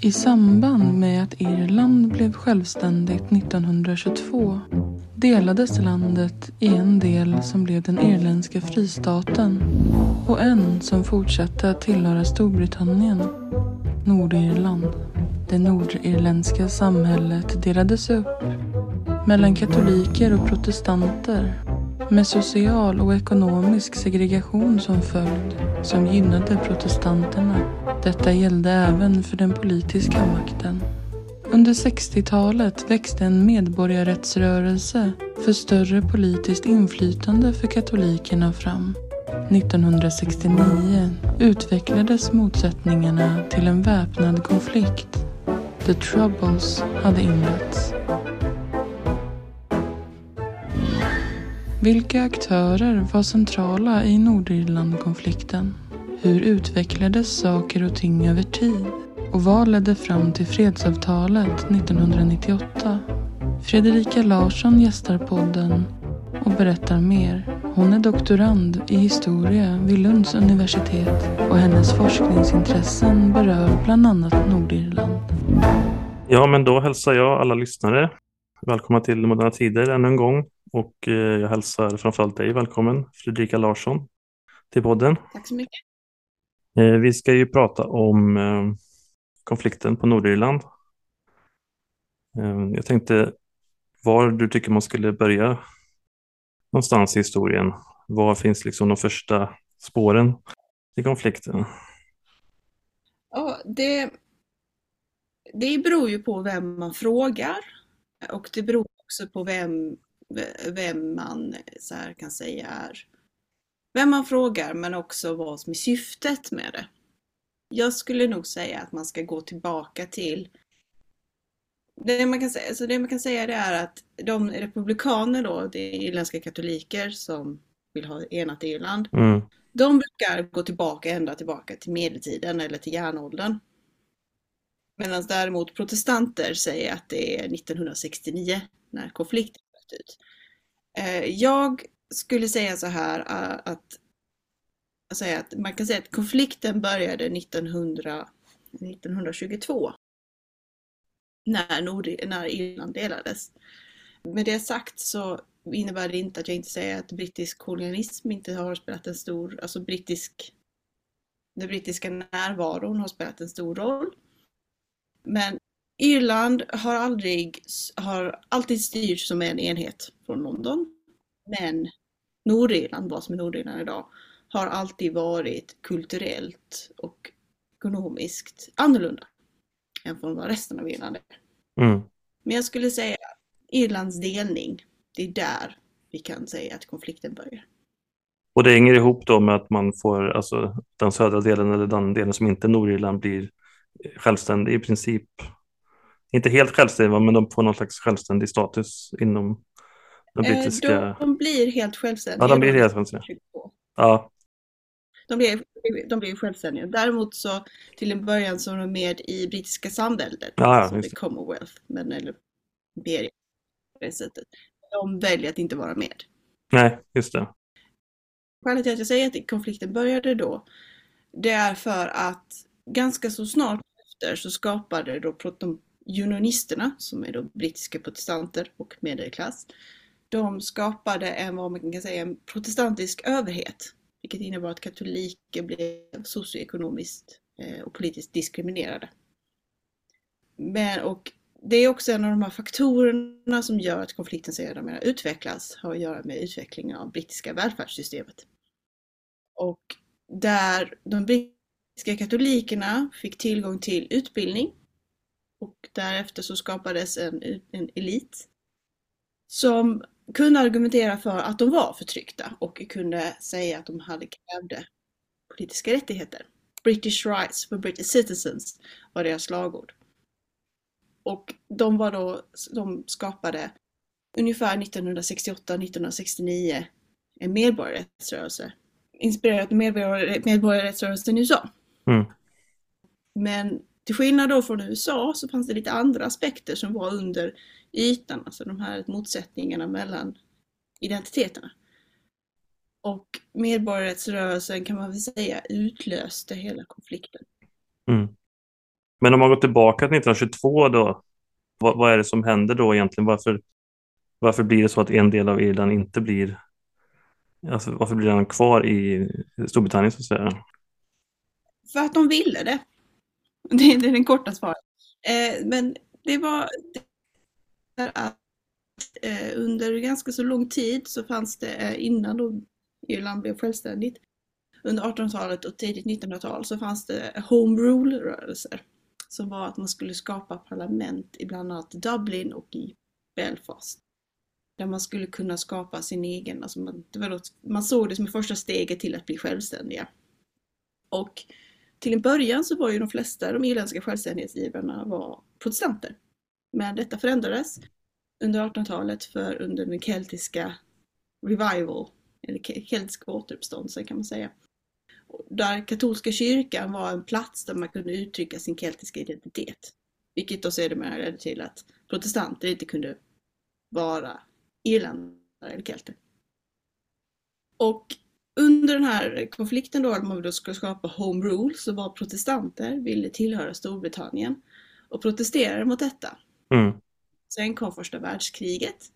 I samband med att Irland blev självständigt 1922 delades landet i en del som blev den irländska fristaten och en som fortsatte att tillhöra Storbritannien, Nordirland. Det nordirländska samhället delades upp mellan katoliker och protestanter med social och ekonomisk segregation som följd som gynnade protestanterna. Detta gällde även för den politiska makten. Under 60-talet växte en medborgarrättsrörelse för större politiskt inflytande för katolikerna fram. 1969 utvecklades motsättningarna till en väpnad konflikt. The Troubles hade inletts. Vilka aktörer var centrala i Nordirlandkonflikten? Hur utvecklades saker och ting över tid? Och vad ledde fram till fredsavtalet 1998? Fredrika Larsson gästar podden och berättar mer. Hon är doktorand i historia vid Lunds universitet och hennes forskningsintressen berör bland annat Nordirland. Ja, men då hälsar jag alla lyssnare välkomna till Moderna Tider ännu en gång. Och eh, jag hälsar framförallt dig välkommen, Fredrika Larsson, till podden. Tack så mycket. Eh, vi ska ju prata om eh, konflikten på Nordirland. Eh, jag tänkte var du tycker man skulle börja någonstans i historien. Var finns liksom de första spåren i konflikten? Ja, det, det beror ju på vem man frågar och det beror också på vem vem man så här kan säga är vem man frågar men också vad som är syftet med det. Jag skulle nog säga att man ska gå tillbaka till det man kan säga, alltså det man kan säga det är att de republikaner då, det är irländska katoliker som vill ha enat Irland. Mm. De brukar gå tillbaka ända tillbaka till medeltiden eller till järnåldern. Medan däremot protestanter säger att det är 1969 när konflikten ut. Eh, jag skulle säga så här äh, att, säga att man kan säga att konflikten började 1900, 1922 när, Nord, när Irland delades. Med det sagt så innebär det inte att jag inte säger att brittisk kolonialism inte har spelat en stor, alltså brittisk, den brittiska närvaron har spelat en stor roll. Men Irland har aldrig, har alltid styrts som en enhet från London. Men Nordirland, vad som är Nordirland idag, har alltid varit kulturellt och ekonomiskt annorlunda än från vad resten av Irland är. Mm. Men jag skulle säga Irlands delning, det är där vi kan säga att konflikten börjar. Och det hänger ihop då med att man får, alltså den södra delen eller den delen som inte är Nordirland blir självständig i princip inte helt självständiga, men de får någon slags självständig status inom den eh, brittiska... De, de blir helt självständiga. Ja, de blir helt självständiga. Ja. De blir, de blir självständiga. Däremot så till en början så är de med i brittiska samväldet, ja, alltså det Commonwealth, men eller imperiet på det sättet. De väljer att inte vara med. Nej, just det. Skälet till att jag säger att konflikten började då, det är för att ganska så snart efter så skapade då unionisterna, som är då brittiska protestanter och medelklass, de skapade en, vad man kan säga, en protestantisk överhet. Vilket innebar att katoliker blev socioekonomiskt eh, och politiskt diskriminerade. Men, och det är också en av de här faktorerna som gör att konflikten sedermera utvecklas, har att göra med utvecklingen av brittiska välfärdssystemet. Och där de brittiska katolikerna fick tillgång till utbildning och därefter så skapades en, en elit som kunde argumentera för att de var förtryckta och kunde säga att de hade krävde politiska rättigheter. British rights for British citizens var deras slagord. Och de var då, de skapade ungefär 1968-1969 en medborgarrättsrörelse. Inspirerat av medborgarrättsrörelsen i USA. Mm. Men till skillnad då från USA så fanns det lite andra aspekter som var under ytan, alltså de här motsättningarna mellan identiteterna. Och medborgarrättsrörelsen kan man väl säga utlöste hela konflikten. Mm. Men om man går tillbaka till 1922 då, vad, vad, är det som händer då egentligen? Varför, varför blir det så att en del av Irland inte blir, alltså varför blir den kvar i Storbritannien så att säga? För att de ville det. Det är den korta svaret. Eh, men det var att eh, under ganska så lång tid så fanns det, eh, innan då Irland blev självständigt, under 1800-talet och tidigt 1900-tal så fanns det home rule-rörelser. Som var att man skulle skapa parlament i bland annat Dublin och i Belfast. Där man skulle kunna skapa sin egen, alltså man, det var då, man såg det som första steget till att bli självständiga. Och till en början så var ju de flesta de irländska självständighetsivrarna var protestanter. Men detta förändrades under 1800-talet för under den keltiska revival, eller keltisk återuppståndelse kan man säga. Där katolska kyrkan var en plats där man kunde uttrycka sin keltiska identitet. Vilket då sedermera ledde till att protestanter inte kunde vara irländare eller kelter. Och under den här konflikten då, att man då skulle skapa home rule, så var protestanter ville tillhöra Storbritannien och protesterade mot detta. Mm. Sen kom första världskriget.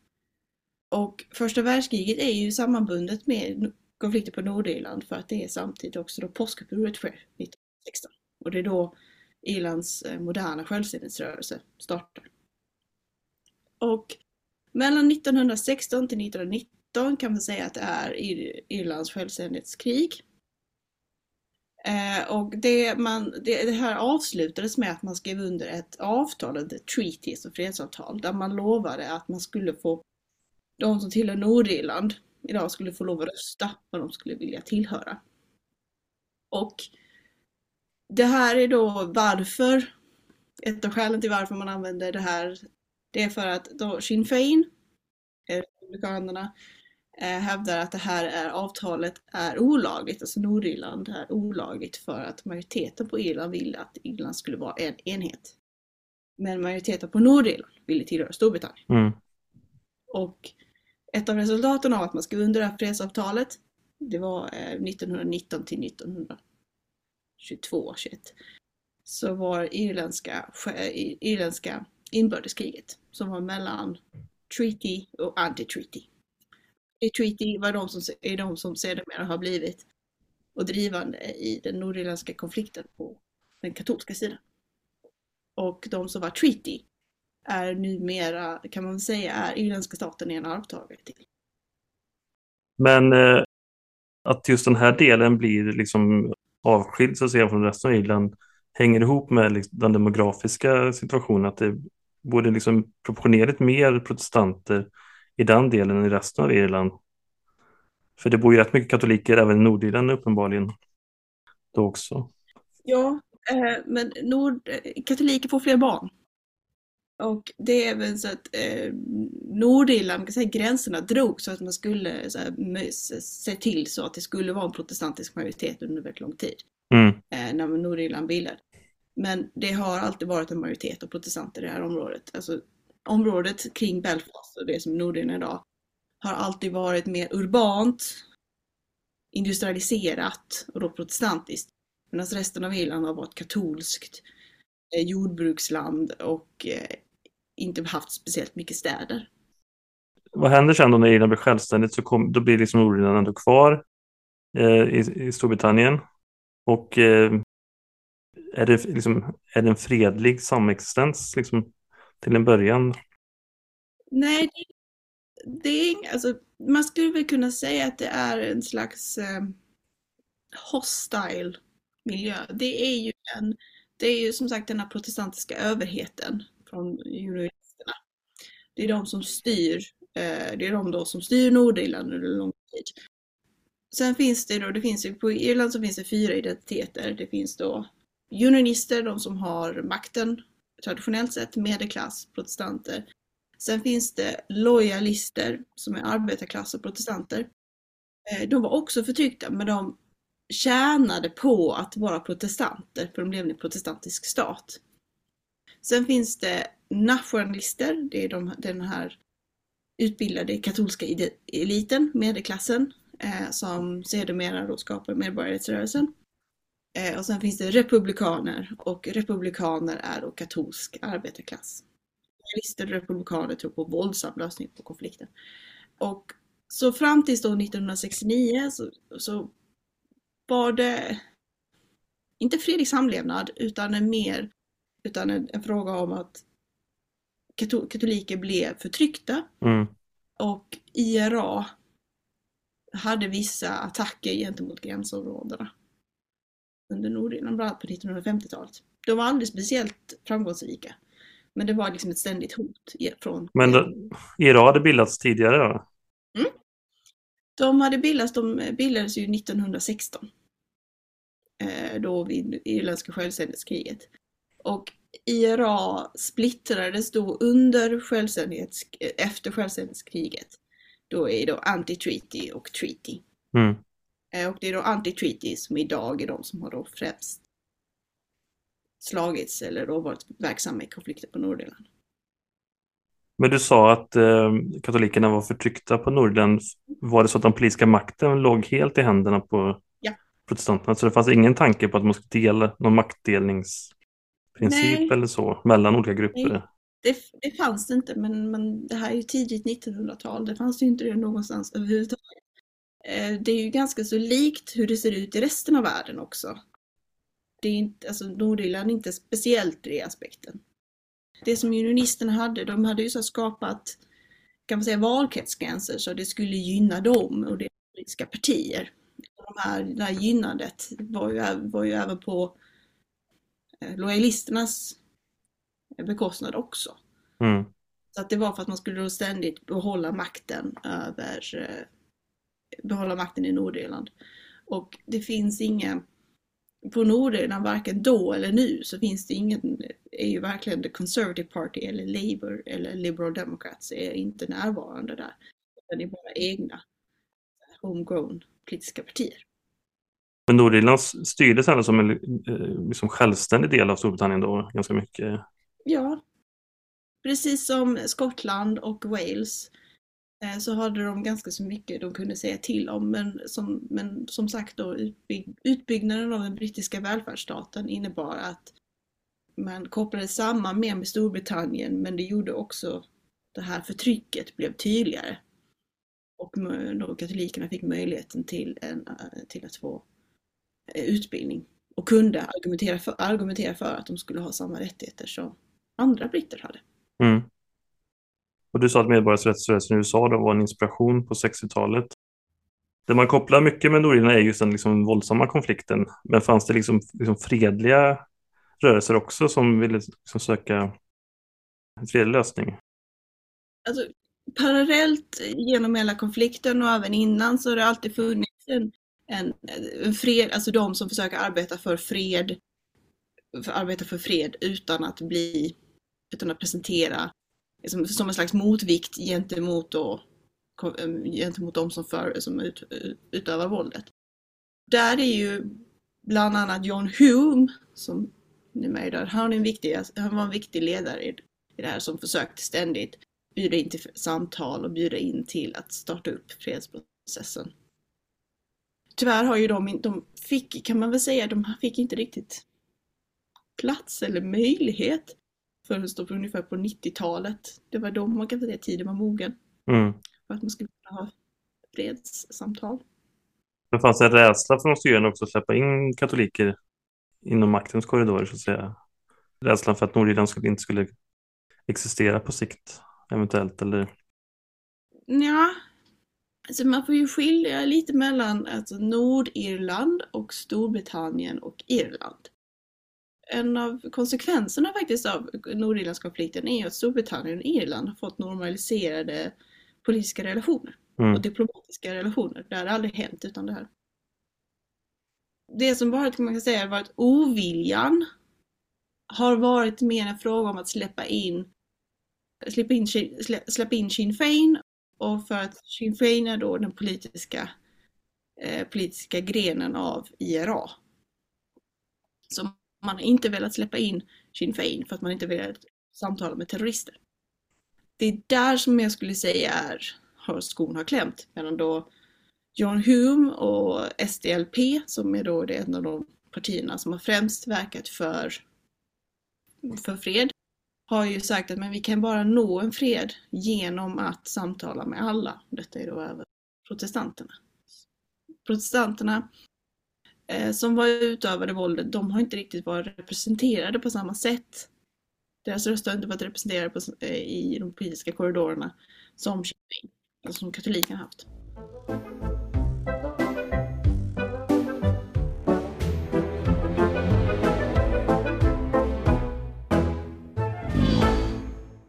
Och första världskriget är ju sammanbundet med konflikter på Nordirland för att det är samtidigt också då påskupproret sker 1916. Och det är då Irlands eh, moderna självständighetsrörelse startar. Och mellan 1916 till 1919 kan man säga att det är Irlands självständighetskrig. Eh, och det, man, det, det, här avslutades med att man skrev under ett avtal, ett treaty, så fredsavtal, där man lovade att man skulle få, de som tillhör Nordirland idag skulle få lov att rösta vad de skulle vilja tillhöra. Och det här är då varför, ett av skälen till varför man använder det här, det är för att då Sinn Fein, eh, Republikanerna, Eh, hävdar att det här är, avtalet är olagligt, alltså Nordirland är olagligt för att majoriteten på Irland ville att Irland skulle vara en enhet. Men majoriteten på Nordirland ville tillhöra Storbritannien. Mm. Och ett av resultaten av att man skrev under det här fredsavtalet, det var 1919 eh, till 1922, 21, så var irländska, irländska inbördeskriget som var mellan treaty och anti-treaty i Treaty var de som, är de som sedermera har blivit och drivande i den nordirländska konflikten på den katolska sidan. Och de som var Treaty är numera, kan man säga, är irländska staten en arvtagare till. Men eh, att just den här delen blir liksom avskild så att säga från resten av Irland hänger ihop med liksom, den demografiska situationen, att det borde liksom proportionerligt mer protestanter i den delen än i resten av Irland. För det bor ju rätt mycket katoliker även i Nordirland uppenbarligen. Då också. Ja, eh, men nord, katoliker får fler barn. Och det är även så att eh, Nordirland, kan säga, gränserna drog så att man skulle så här, se till så att det skulle vara en protestantisk majoritet under väldigt lång tid. Mm. Eh, när Nordirland bildades. Men det har alltid varit en majoritet av protestanter i det här området. Alltså området kring Belfast och det som är Nordirland idag har alltid varit mer urbant, industrialiserat och då protestantiskt. Medan resten av Irland har varit katolskt eh, jordbruksland och eh, inte haft speciellt mycket städer. Vad händer sen då när Irland blir självständigt? Så kom, då blir liksom Nordirland ändå kvar eh, i, i Storbritannien. Och eh, är, det liksom, är det en fredlig samexistens liksom, till en början? Nej, det, det är alltså, man skulle väl kunna säga att det är en slags eh, hostile miljö. Det är ju en, det är ju som sagt den här protestantiska överheten från juristerna. Det är de som styr, eh, det är de då som styr Nordirland under lång tid. Sen finns det då, det finns ju, på Irland så finns det fyra identiteter. Det finns då unionister, de som har makten traditionellt sett medelklass, protestanter. Sen finns det lojalister som är arbetarklass och protestanter. Eh, de var också förtryckta men de tjänade på att vara protestanter för de levde i en protestantisk stat. Sen finns det nationalister, det är de, den här utbildade katolska eliten, medelklassen, eh, som sedermera då skapar medborgarrättsrörelsen. Eh, och sen finns det republikaner och republikaner är då katolsk arbetarklass. Socialister och republikaner tror på våldsam lösning på konflikten. Och så fram tills då 1969 så, så var det inte fredlig samlevnad utan en mer utan en, en fråga om att katoliker blev förtryckta Mm. och IRA hade vissa attacker gentemot gränsområdena under Nordirland, bland annat på 1950-talet. De var aldrig speciellt framgångsrika. Men det var liksom ett ständigt hot från... Men då, IRA hade bildats tidigare då? De hade bildats, de bildades ju 1916. Eh, då vid irländska självständighetskriget. Och IRA splittrades då under självständighets, efter självständighetskriget. Då är det anti-treaty och treaty. Mm. Eh, Och det är då anti-treaty som idag är de som har då främst slagits eller då varit verksamma i konflikter på Nordirland. Men du sa att eh, katolikerna var förtryckta på Nordirland. Var det så att den politiska makten låg helt i händerna på Ja. protestanterna? Så det fanns ingen tanke på att man skulle dela någon maktdelningsprincip Nej. eller så mellan olika grupper? Nej. Det, det fanns det inte, men, men det här är ju tidigt 1900-tal. Det fanns ju inte det någonstans överhuvudtaget. Eh, Det är ju ganska så likt hur det ser ut i resten av världen också. Det är inte, alltså Nordirland är inte speciellt i den aspekten. Det som unionisterna hade, de hade ju så skapat kan man säga valkretsgränser så det skulle gynna dem och deras politiska partier. De här, det här gynnandet var ju, var ju även på eh, lojalisternas bekostnad också. Mm. Så att det var för att man skulle då ständigt behålla makten över eh, behålla makten i Nordirland. Och det finns ingen på Nordirland, varken då eller nu, så finns det ingen, är ju verkligen the Conservative Party eller Labour eller Liberal Democrats är inte närvarande där. Utan det är bara egna homegrown politiska partier. Men Nordirland styrdes ändå som en eh, liksom självständig del av Storbritannien då, ganska mycket. Ja, precis som Skottland och Wales Eh, så hade de ganska så mycket de kunde säga till om. Men som, men som sagt då utbygg, utbyggnaden av den brittiska välfärdsstaten innebar att man kopplade samman mer med Storbritannien men det gjorde också det här förtrycket blev tydligare. Och då katolikerna fick möjligheten till, en, eh, till att få eh, utbildning och kunde argumentera för, argumentera för att de skulle ha samma rättigheter som andra britter hade. Mm. Och du sa att medborgarrättsrörelsen i USA då var en inspiration på 60-talet. Det man kopplar mycket med Nordirland är just den liksom våldsamma konflikten. Men fanns det liksom, liksom fredliga rörelser också som ville liksom söka en fredlig lösning? Alltså, parallellt genom hela konflikten och även innan så har det alltid funnits en, en, en fred, alltså de som försöker arbeta för fred, för, arbeta för fred utan att bli, utan att presentera som, som en slags motvikt gentemot, då, eh, gentemot de som, för, som ut, utövar våldet. Där är ju bland annat John Hume, som nu är med där, han, är en viktig, han var en viktig ledare i, det här som försökte ständigt bjuda in till samtal och bjuda in till att starta upp fredsprocessen. Tyvärr har ju de, de fick, kan man väl säga, de fick inte riktigt plats eller möjlighet då på ungefär på 90-talet. Det var då man kan säga tiden var mogen Mm. för att man skulle kunna ha fredssamtal. Det fanns en rädsla från de styrande också att släppa in katoliker inom maktens korridorer så att säga. Rädslan för att Nordirland skulle, inte skulle existera på sikt eventuellt eller Ja, alltså man får ju skilja lite mellan alltså Nordirland och Storbritannien och Irland. En av konsekvenserna faktiskt av Nordirlandskonflikten är ju att Storbritannien och Irland har fått normaliserade politiska relationer och mm. diplomatiska relationer. Det har aldrig hänt utan det här. Det som varit, man kan säga, har varit oviljan har varit mer en fråga om att släppa in släppa in, slä- släppa in Sinn Fein och för att Sinn Fein är då den politiska, eh, politiska grenen av IRA. Så man har inte velat släppa in Sinn Fein för att man inte velat samtala med terrorister. Det är där som jag skulle säga är har skon har klämt. Medan då John Hume och SDLP som är då det en av de partierna som har främst verkat för, för fred har ju sagt att men vi kan bara nå en fred genom att samtala med alla. Detta är då även protestanterna. Protestanterna Eh, som var utövade våldet, de har inte riktigt varit representerade på samma sätt. Deras röster har inte varit representerade på, eh, i de politiska korridorerna som, alltså som katolikerna haft.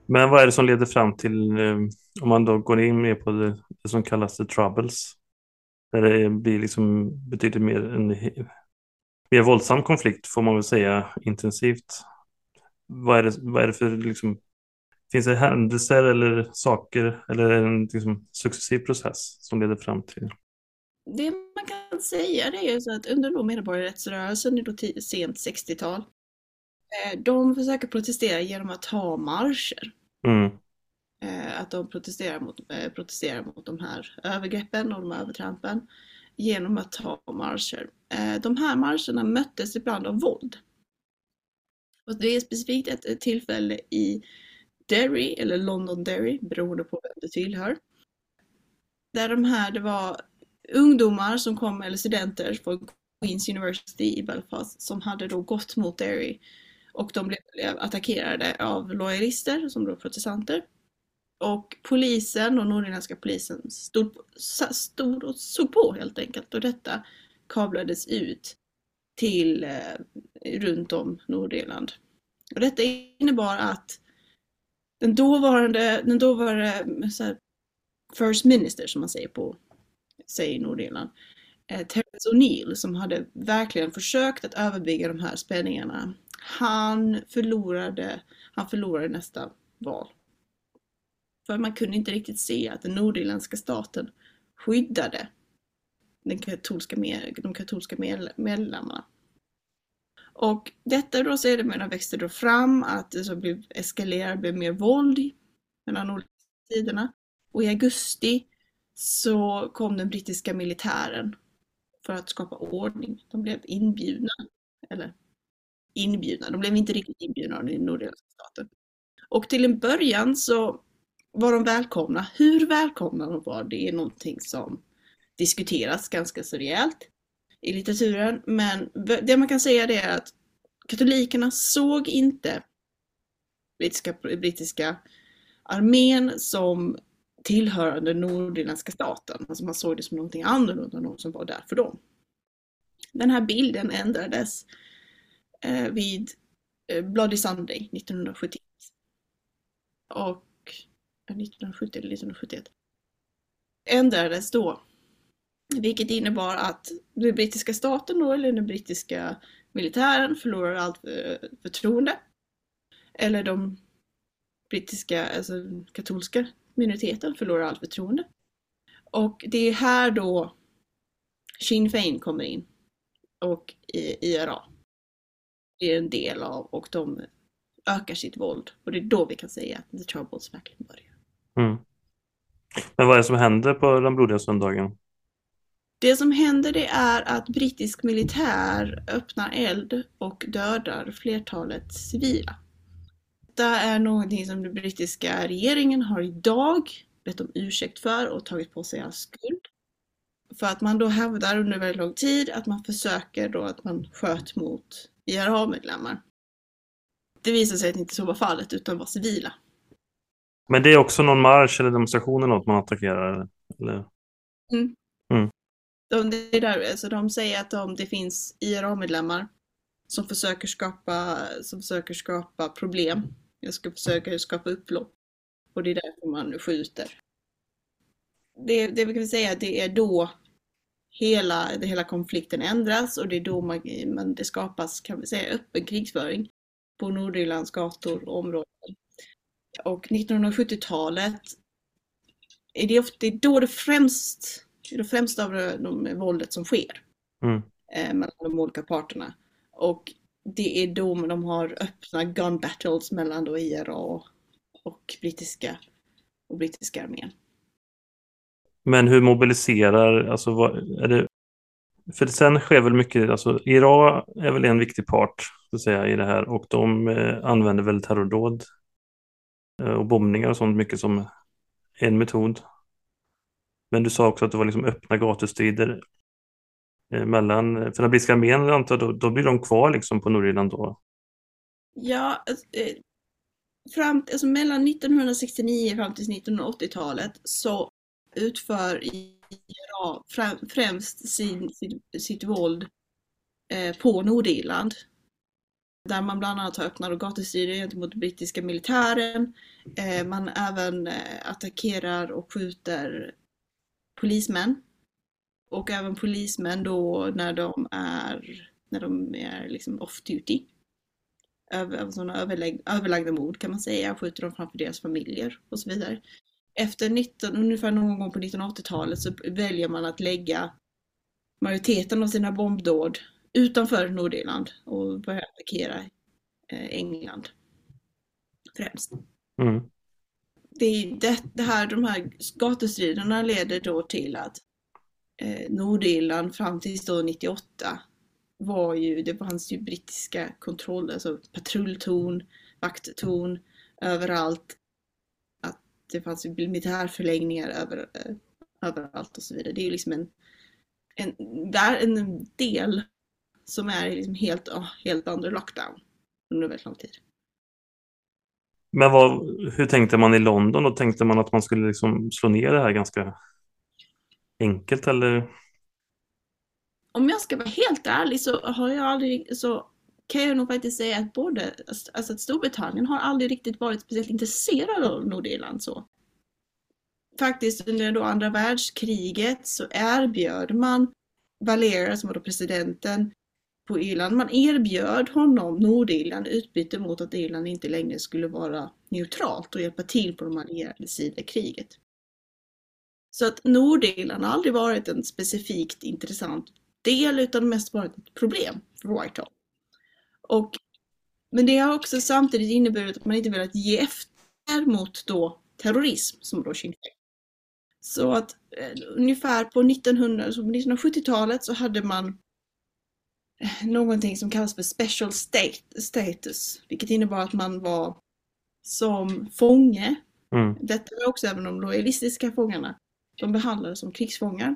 Men vad är det som leder fram till, eh, om man då går in mer på det, det som kallas the troubles, där det blir liksom betydligt mer en mer våldsam konflikt får man väl säga intensivt. Vad är det, vad är det för, liksom, finns det händelser eller saker eller en liksom, successiv process som leder fram till? Det man kan säga det är ju så att under då medborgarrättsrörelsen i då sent 60-tal, eh, de försöker protestera genom att ha marscher. Mm. Eh, att de protesterar mot, eh, protesterar mot de här övergreppen och de här övertrampen genom att ta marscher. Eh, de här marscherna möttes ibland av våld. Och det är specifikt ett tillfälle i Derry, eller London Derry, beroende på vem det tillhör. Där de här, det var ungdomar som kom, eller studenter från Queens University i Belfast som hade då gått mot Derry och de blev attackerade av lojalister som då protestanter. Och polisen och nordirländska polisen stod, stod och såg på helt enkelt och detta kablades ut till eh, runt om Nordirland. Och detta innebar att den dåvarande, den dåvarande eh, så här, First Minister som man säger på säger i Nordirland, eh, Terence O'Neill som hade verkligen försökt att överbygga de här spänningarna han förlorade, han förlorade nästa val. För man kunde inte riktigt se att den nordirländska staten skyddade den katolska, de katolska medlemmarna. Och detta då sedermera växte då fram att det så blev eskalerade, blev mer våld mellan olika sidorna. Och i augusti så kom den brittiska militären för att skapa ordning. De blev inbjudna, eller inbjudna. De blev inte riktigt inbjudna av den nordirländska staten. Och till en början så var de välkomna. Hur välkomna de var, det är någonting som diskuteras ganska så rejält i litteraturen. Men det man kan säga det är att katolikerna såg inte brittiska, brittiska armén som tillhörande nordirländska staten. Alltså man såg det som någonting annorlunda, än någon som var där för dem. Den här bilden ändrades eh, vid eh, Bloody Sunday 1971. Och 1970 eller 1971 ändrades då. Vilket innebar att den brittiska staten då, eller den brittiska militären förlorade allt eh, förtroende. Eller de brittiska, alltså katolska minoriteten förlorar allt förtroende. Och det är här då Sinn Fein kommer in och IRA blir en del av och de ökar sitt våld. Och det är då vi kan säga att the troubles verkligen börjar. Mm. Men vad är det som händer på den blodiga söndagen? Det som händer det är att brittisk militär öppnar eld och dödar flertalet civila. Det är någonting som den brittiska regeringen har idag bett om ursäkt för och tagit på sig all skuld. För att man då hävdar under väldigt lång tid att man försöker då att man sköt mot IRA-medlemmar. Det visar sig att inte så var fallet, utan var civila. Men det är också någon marsch eller demonstration eller något man attackerar? Eller? Mm. Mm. De, det är där, alltså de säger att de, det finns IRA-medlemmar som försöker skapa, som försöker skapa problem. Jag ska försöka skapa upplopp. Och det är därför man skjuter. Det, det vi kan säga det är då hela, hela konflikten ändras och det är då man, man, det skapas kan vi säga, öppen krigsföring på Nordirlands gator och områden. Och 1970-talet är det, ofta, det är då det främst, det främsta av det, de, våldet som sker mm. eh, mellan de olika parterna. Och det är då de har öppna gun battles mellan då IRA och, och brittiska, och brittiska armén. Men hur mobiliserar, alltså vad, är det, För sen sker väl mycket, alltså Irak är väl en viktig part så att säga, i det här och de eh, använder väl terrordåd Eh, och bombningar och sånt mycket som en metod. Men du sa också att det var liksom öppna gatustrider eh, mellan, eh, för den brittiska armén antar då, då blir de kvar liksom på Nordirland då? Ja, alltså, fram, alltså mellan 1969 fram till 1980-talet så utför IRA främst sin, sitt, sitt våld eh, på Nordirland. Där man bland annat har öppnat gatustrider gentemot brittiska militären. Eh, man även eh, attackerar och skjuter polismän. Och även polismän då när de är, när de är liksom off duty. Över, sådana överlägg, överlagda mord kan man säga, skjuter de framför deras familjer och så vidare. Efter 19, ungefär någon gång på 1980-talet så väljer man att lägga majoriteten av sina bombdåd utanför Nordirland och börja attackera eh, England främst. Mm. Det, det, det, här, de här gatustriderna leder då till att eh, Nordirland fram till då 98 var ju, det fanns ju brittiska kontroller, alltså patrulltorn, vakttorn överallt. Att det fanns ju militärförläggningar över, eh, överallt och så vidare. Det är ju liksom en, en, där en del som är liksom helt, helt under lockdown under väldigt lång tid. Men vad, hur tänkte man i London? Då tänkte man att man skulle liksom slå ner det här ganska enkelt eller? Om jag ska vara helt ärlig så har jag aldrig så kan jag nog faktiskt säga att både alltså att Storbritannien har aldrig riktigt varit speciellt intresserad av Nordirland så. Faktiskt under då andra världskriget så erbjöd man Valera, som var då presidenten, på Irland. Man erbjöd honom Nordirland utbyte mot att Irland inte längre skulle vara neutralt och hjälpa till på de allierade sida i kriget. Så att Nordirland har aldrig varit en specifikt intressant del utan mest varit ett problem för Whitehall. Och, men det har också samtidigt inneburit att man inte velat ge efter mot då terrorism som då Sinn Så att eh, ungefär på 1900, 1970-talet så hade man någonting som kallas för special state, status, vilket innebar att man var som fånge. Mm. Detta var också även de lojalistiska fångarna. De behandlades som krigsfångar.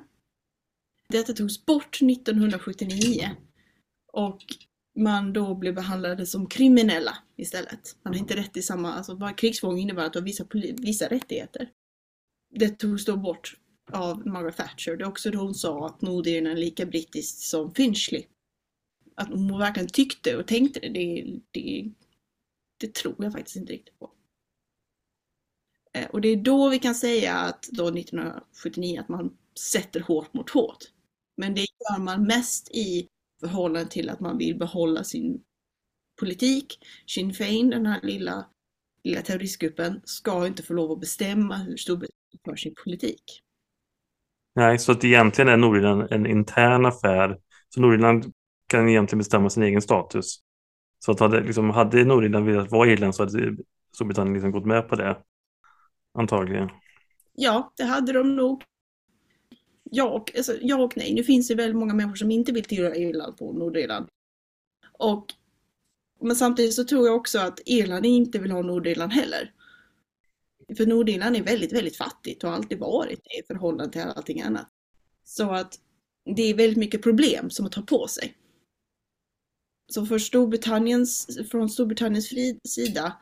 Detta togs bort 1979 och man då blev behandlade som kriminella istället. Man har inte rätt till samma, alltså bara krigsfånge innebär att du har vissa, vissa rättigheter. Det togs då bort av Margaret Thatcher. Det är också då hon sa att Nordirland är lika brittiskt som Finchley att hon verkligen tyckte och tänkte det, det, det, det tror jag faktiskt inte riktigt på. Eh, och det är då vi kan säga att då 1979 att man sätter hårt mot hårt. Men det gör man mest i förhållande till att man vill behålla sin politik. Sinn Fein, den här lilla, lilla terroristgruppen, ska inte få lov att bestämma hur Storbritannien för sin politik. Nej, så att egentligen är Nordirland en intern affär. Så Nordirland kan egentligen bestämma sin egen status. Så att hade, liksom, hade Nordirland velat vara Irland så hade Storbritannien liksom gått med på det. Antagligen. Ja, det hade de nog. Ja och, alltså, ja och nej. Nu finns det väldigt många människor som inte vill tillhöra Irland på Nordirland. Och, men samtidigt så tror jag också att Irland inte vill ha Nordirland heller. För Nordirland är väldigt, väldigt fattigt och har alltid varit det i förhållande till allting annat. Så att det är väldigt mycket problem som att ta på sig. Så för Storbritanniens, från Storbritanniens sida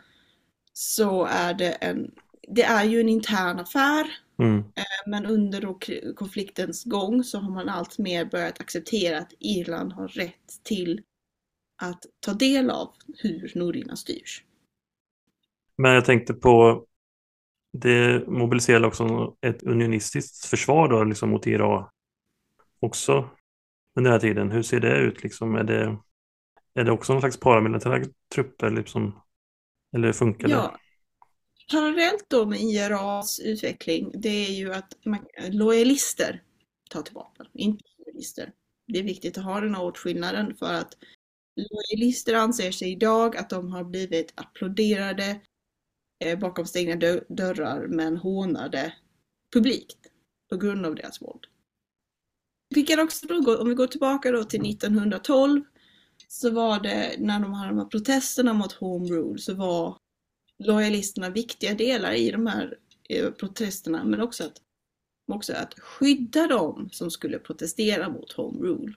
så är det en, det är ju en intern affär. Mm. Eh, men under konfliktens gång så har man allt mer börjat acceptera att Irland har rätt till att ta del av hur Nordirland styrs. Men jag tänkte på, det mobiliserar också ett unionistiskt försvar då, liksom mot Irak också under den här tiden. Hur ser det ut? Liksom? Är det är det också någon slags paramilitära trupper? Liksom? Eller typ funkar det? Ja. Parallellt då med IRAs utveckling, det är ju att man, lojalister tar till vapen, inte lojalister. Det är viktigt att ha den här åtskillnaden för att lojalister anser sig idag att de har blivit applåderade eh, bakom stängda dörrar men hånade publikt på grund av deras våld. Vi kan också då gå, om vi går tillbaka då till 1912 så var det när de hade de här protesterna mot Home Rule så var lojalisterna viktiga delar i de här eh, protesterna men också att, också att skydda dem som skulle protestera mot Home Rule.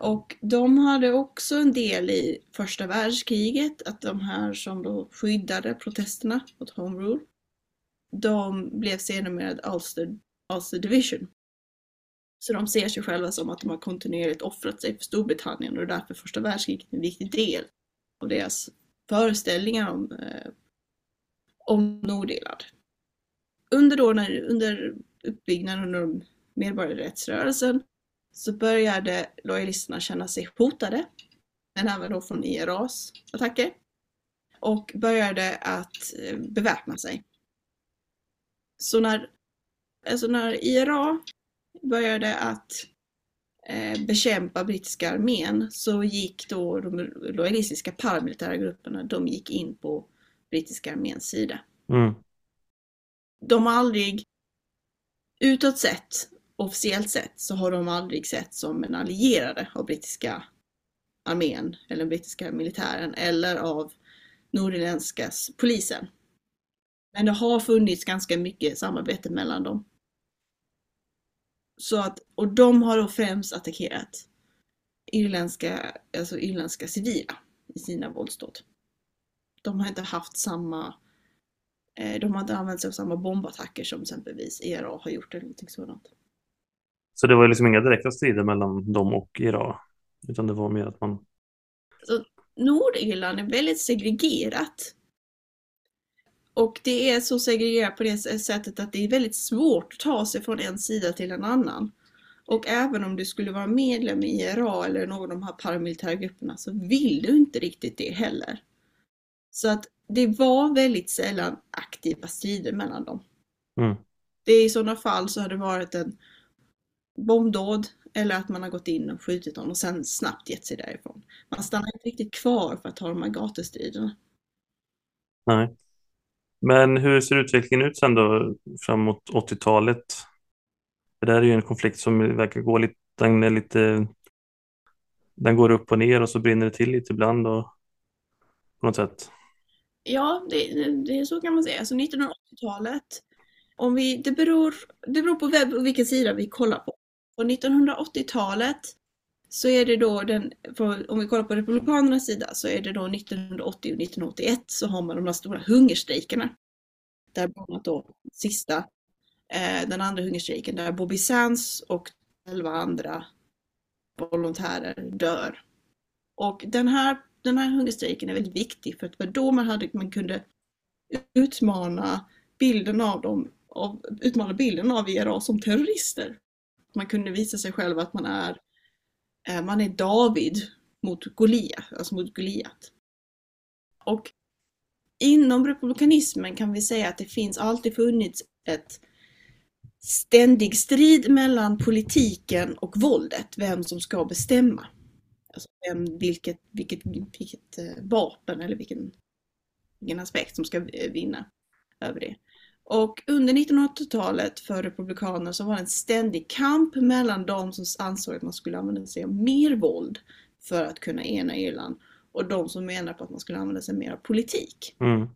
Och de hade också en del i första världskriget, att de här som då skyddade protesterna mot Home Rule, de blev sedermera Ulster, Ulster Division. Så de ser sig själva som att de har kontinuerligt offrat sig för Storbritannien och därför första världskriget är en viktig del av deras föreställningar om, eh, om Nordirland. Under, då, när, under uppbyggnaden av medborgarrättsrörelsen så började lojalisterna känna sig hotade, men även då från IRAs attacker, och började att eh, beväpna sig. Så när, alltså när IRA började att eh, bekämpa brittiska armén så gick då de lojalistiska paramilitära grupperna, de gick in på brittiska arméns sida. Mm. De har aldrig utåt sett, officiellt sett, så har de aldrig sett som en allierade av brittiska armén eller brittiska militären eller av nordirländska polisen. Men det har funnits ganska mycket samarbete mellan dem. Så att, och de har då främst attackerat irländska, alltså irländska civila i sina våldsdåd. De har inte haft samma, eh, de har inte använt sig av samma bombattacker som exempelvis IRA har gjort eller någonting sådant. Så det var liksom inga direkta strider mellan dem och IRA, utan det var mer att man... Så Nordirland är väldigt segregerat. Och det är så segregerat på det sättet att det är väldigt svårt att ta sig från en sida till en annan. Och även om du skulle vara medlem i IRA eller någon av de här paramilitära grupperna så vill du inte riktigt det heller. Så att det var väldigt sällan aktiva strider mellan dem. Mm. Det I sådana fall så har det varit en bombdåd eller att man har gått in och skjutit dem och sen snabbt gett sig därifrån. Man stannar inte riktigt kvar för att ta de här gatustriderna. Nej. Men hur ser utvecklingen ut sen då framåt 80-talet? För det här är ju en konflikt som verkar gå lite, den är lite, den går upp och ner och så brinner det till lite ibland och på något sätt. Ja, det, det är så kan man säga. Alltså 1980-talet, om vi, det, beror, det beror på vem, vilken sida vi kollar på. På 1980-talet så är det då den, om vi kollar på Republikanernas sida, så är det då 1980 och 1981 så har man de här stora hungerstrejkerna. Där bland annat då sista, eh, den andra hungerstrejken, där Bobby Sands och elva andra volontärer dör. Och den här, den här hungerstrejken är väldigt viktig för att det var då man, hade, man kunde utmana bilden av dem, av, utmana bilden av IRA som terrorister. Man kunde visa sig själv att man är Eh, man är David mot Goliat, alltså mot Goliat. Och inom republikanismen kan vi säga att det finns alltid funnits ett ständig strid mellan politiken och våldet, vem som ska bestämma. Alltså vem, vilket, vilket, vilket eh, vapen eller vilken, vilken aspekt som ska vinna över det. Och under 1980-talet för Republikanerna så var det en ständig kamp mellan de som ansåg att man skulle använda sig av mer våld för att kunna ena Irland och de som menar på att man skulle använda sig mer av politik. Mm.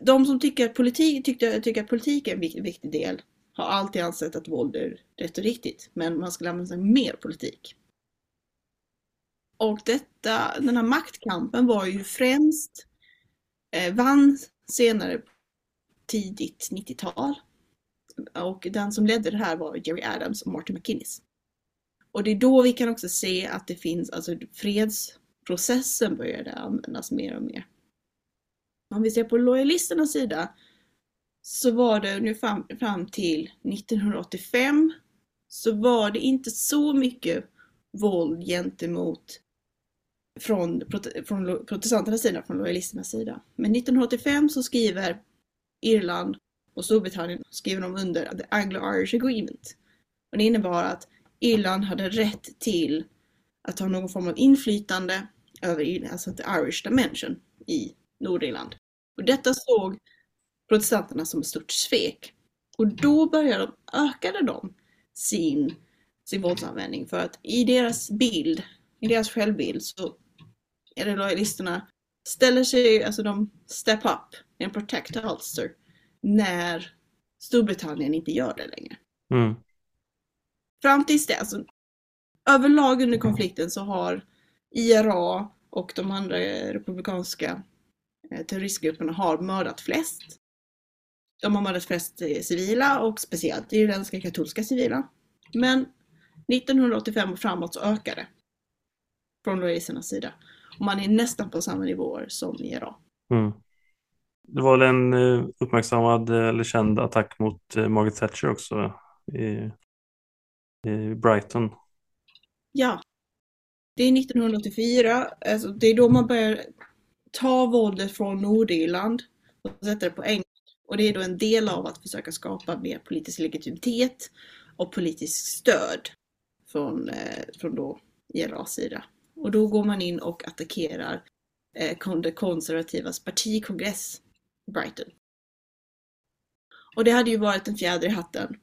De som tycker att, politik, tyckte, tycker att politik är en viktig, viktig del har alltid ansett att våld är rätt och riktigt, men man skulle använda sig av mer politik. Och detta, den här maktkampen var ju främst, eh, vann senare tidigt 90-tal. Och den som ledde det här var Jerry Adams och Martin McInnes. Och det är då vi kan också se att det finns, alltså fredsprocessen började användas mer och mer. Om vi ser på lojalisternas sida så var det ungefär fram till 1985 så var det inte så mycket våld gentemot från, från protestanternas sida, från lojalisternas sida. Men 1985 så skriver Irland och Storbritannien skrev de under The Anglo-Irish Agreement. Och det innebar att Irland hade rätt till att ha någon form av inflytande över alltså the Irish Dimension i Nordirland. Och detta såg protestanterna som ett stort svek. Och då började de, ökade de sin sin våldsanvändning. För att i deras bild, i deras självbild så är det lojalisterna ställer sig, alltså de step up and protect Ulster när Storbritannien inte gör det längre. Mm. Fram tills det, alltså överlag under konflikten så har IRA och de andra republikanska eh, terroristgrupperna har mördat flest. De har mördat flest eh, civila och speciellt irländska katolska civila. Men 1985 och framåt så ökar det. Från lojalisternas sida. Och man är nästan på samma nivåer som IRA. Mm. Det var väl en eh, uppmärksammad eh, eller känd attack mot eh, Margaret Thatcher också i, i Brighton. Ja. Det är 1984, alltså det är då man börjar ta våldet från Nordirland och sätta det på England. Och det är då en del av att försöka skapa mer politisk legitimitet och politiskt stöd från, eh, från då IRAs sida. Och då går man in och attackerar eh, det konservativas partikongress Brighton. Och det hade ju varit en fjäder i hatten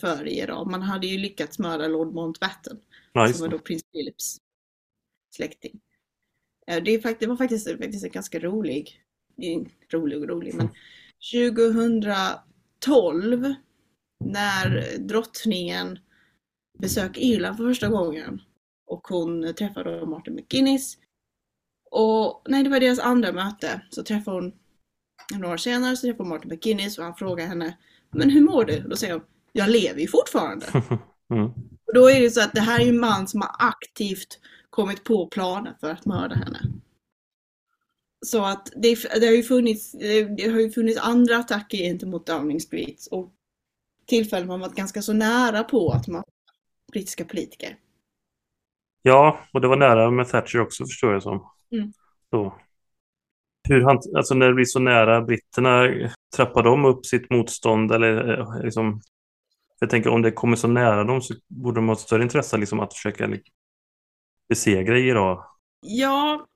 för IRA. Man hade ju lyckats mörda Lord Mountbatten. Ja, som var då prins Philips släkting. Det, var faktiskt, faktiskt en ganska rolig, rolig och rolig, men 2012 när drottningen besökte Irland för första gången och hon träffade Martin McGuinness. Och nej, det var deras andra möte. Så träffade hon några år senare så träffade hon Martin McGuinness och han frågade henne Men hur mår du? Och då säger hon Jag lever ju fortfarande. Mm. Och då är det så att det här är en man som har aktivt kommit på planer för att mörda henne. Så att det, det, har ju funnits, det har ju funnits andra attacker gentemot Downing Street och tillfällen man varit ganska så nära på att man brittiska politiker. Ja, och det var nära med Thatcher också förstår jag som. Mm. Då. Hur han, alltså när det blir så nära britterna, trappar de upp sitt motstånd eller eh, liksom jag tänker om det kommer så nära dem så borde de ha ett större intresse liksom, att försöka besegra Irak. Ja,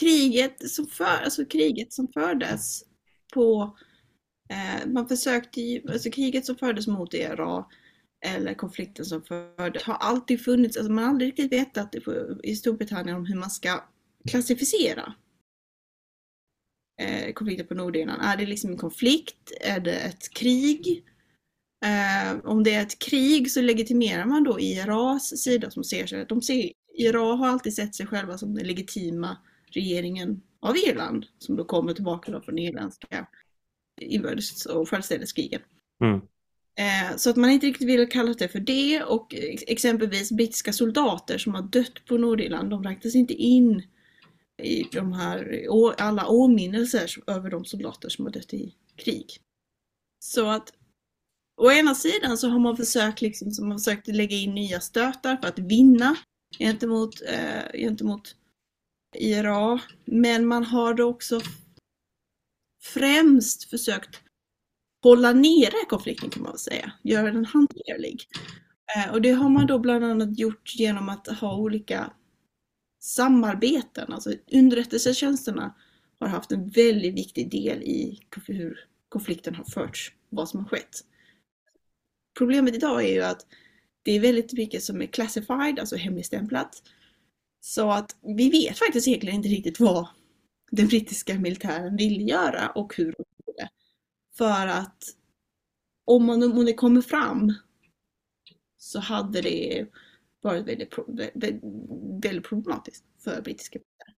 kriget som, för, alltså kriget som fördes på eh, man försökte ju, alltså kriget som fördes mot Irak eller konflikten som fördes har alltid funnits, alltså man har aldrig riktigt vetat i Storbritannien om hur man ska klassificera eh, konflikten på Nordirland. Är det liksom en konflikt? Är det ett krig? Eh, om det är ett krig så legitimerar man då IRAs sida som ser sig, de ser, IRA har alltid sett sig själva som den legitima regeringen av Irland som då kommer tillbaka då från irländska inbördes och självständighetskrigen. Mm. Eh, så att man inte riktigt vill kalla det för det och exempelvis brittiska soldater som har dött på Nordirland, de räknas inte in i de här, alla åminnelser över de soldater som har dött i krig. Så att Å ena sidan så har man försökt, liksom, så man försökt lägga in nya stötar för att vinna gentemot, eh, gentemot IRA. Men man har då också främst försökt hålla nere konflikten kan man väl säga, göra den hanterlig. Eh, och det har man då bland annat gjort genom att ha olika samarbeten, alltså underrättelsetjänsterna har haft en väldigt viktig del i hur konflikten har förts, vad som har skett. Problemet idag är ju att det är väldigt mycket som är classified, alltså hemligstämplat. Så att vi vet faktiskt egentligen inte riktigt vad den brittiska militären vill göra och hur de. För att om, man, om det kommer fram så hade det varit väldigt, väldigt problematiskt för brittiska militären.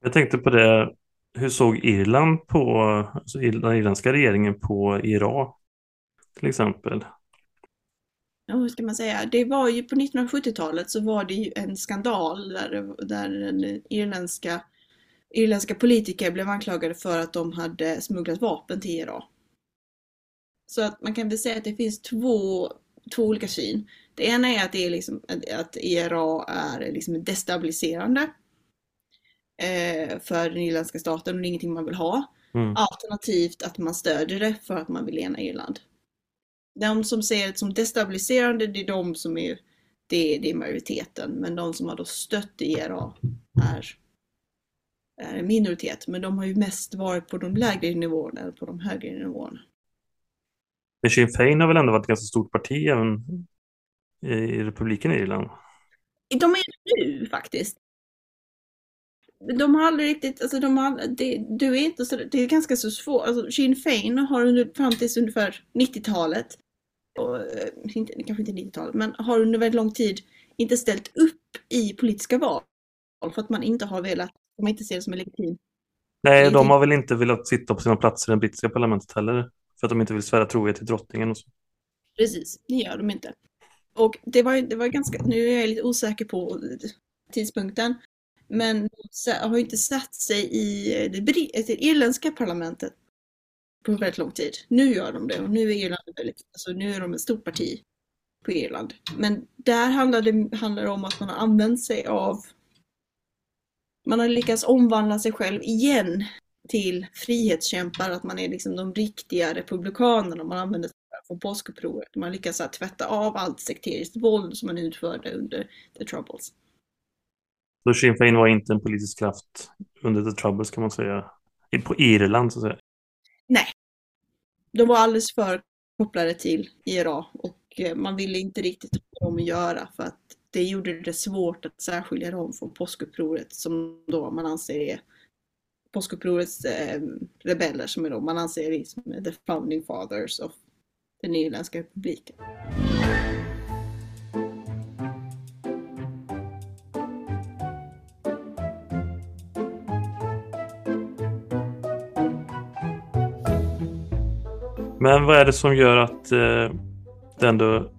Jag tänkte på det, hur såg Irland på, alltså den irländska regeringen på Irak till exempel? Ja, hur ska man säga? Det var ju på 1970-talet så var det ju en skandal där, där den irländska, irländska politiker blev anklagade för att de hade smugglat vapen till Irak. Så att man kan väl säga att det finns två, två olika syn. Det ena är att, det är liksom, att IRA är liksom destabiliserande eh, för den irländska staten och det är ingenting man vill ha. Mm. Alternativt att man stödjer det för att man vill ena Irland. De som ser det som destabiliserande, det är de som är, det, det är majoriteten. Men de som har då stött IRA är, är en minoritet. Men de har ju mest varit på de lägre nivåerna eller på de högre nivåerna. Sinn Féin har väl ändå varit ett ganska stort parti även i republiken Irland? De är det nu faktiskt. De har aldrig riktigt, alltså de har, det, du är inte så, det är ganska så svårt, alltså Sinn Féin har under, fram tills ungefär 90-talet, och, eh, inte, kanske inte 90-talet, men har under väldigt lång tid inte ställt upp i politiska val för att man inte har velat, man inte ser det som en legitim. Nej, de har väl inte velat sitta på sina platser i det brittiska parlamentet heller, för att de inte vill svära trohet till drottningen och så. Precis, det gör de inte. Och det var, det var ganska, nu är jag lite osäker på tidpunkten, men har inte satt sig i det, det irländska parlamentet på väldigt lång tid. Nu gör de det och nu är Irland väldigt, alltså nu är de ett stort parti på Irland. Men där handlar det, handlar det om att man har använt sig av man har lyckats omvandla sig själv igen till frihetskämpar, att man är liksom de riktiga republikanerna. Man använder från påskupproret. Man lyckas att tvätta av allt sekteriskt våld som man utförde under the troubles. Så Sinn Féin var inte en politisk kraft under the troubles kan man säga, på Irland så att säga? Nej. De var alldeles för kopplade till IRA och eh, man ville inte riktigt ha dem att göra för att det gjorde det svårt att särskilja dem från påskupproret som då man anser är påskupprorets eh, rebeller som är då man anser är the founding fathers of den irländska republiken. Men vad är det som gör att eh, det ändå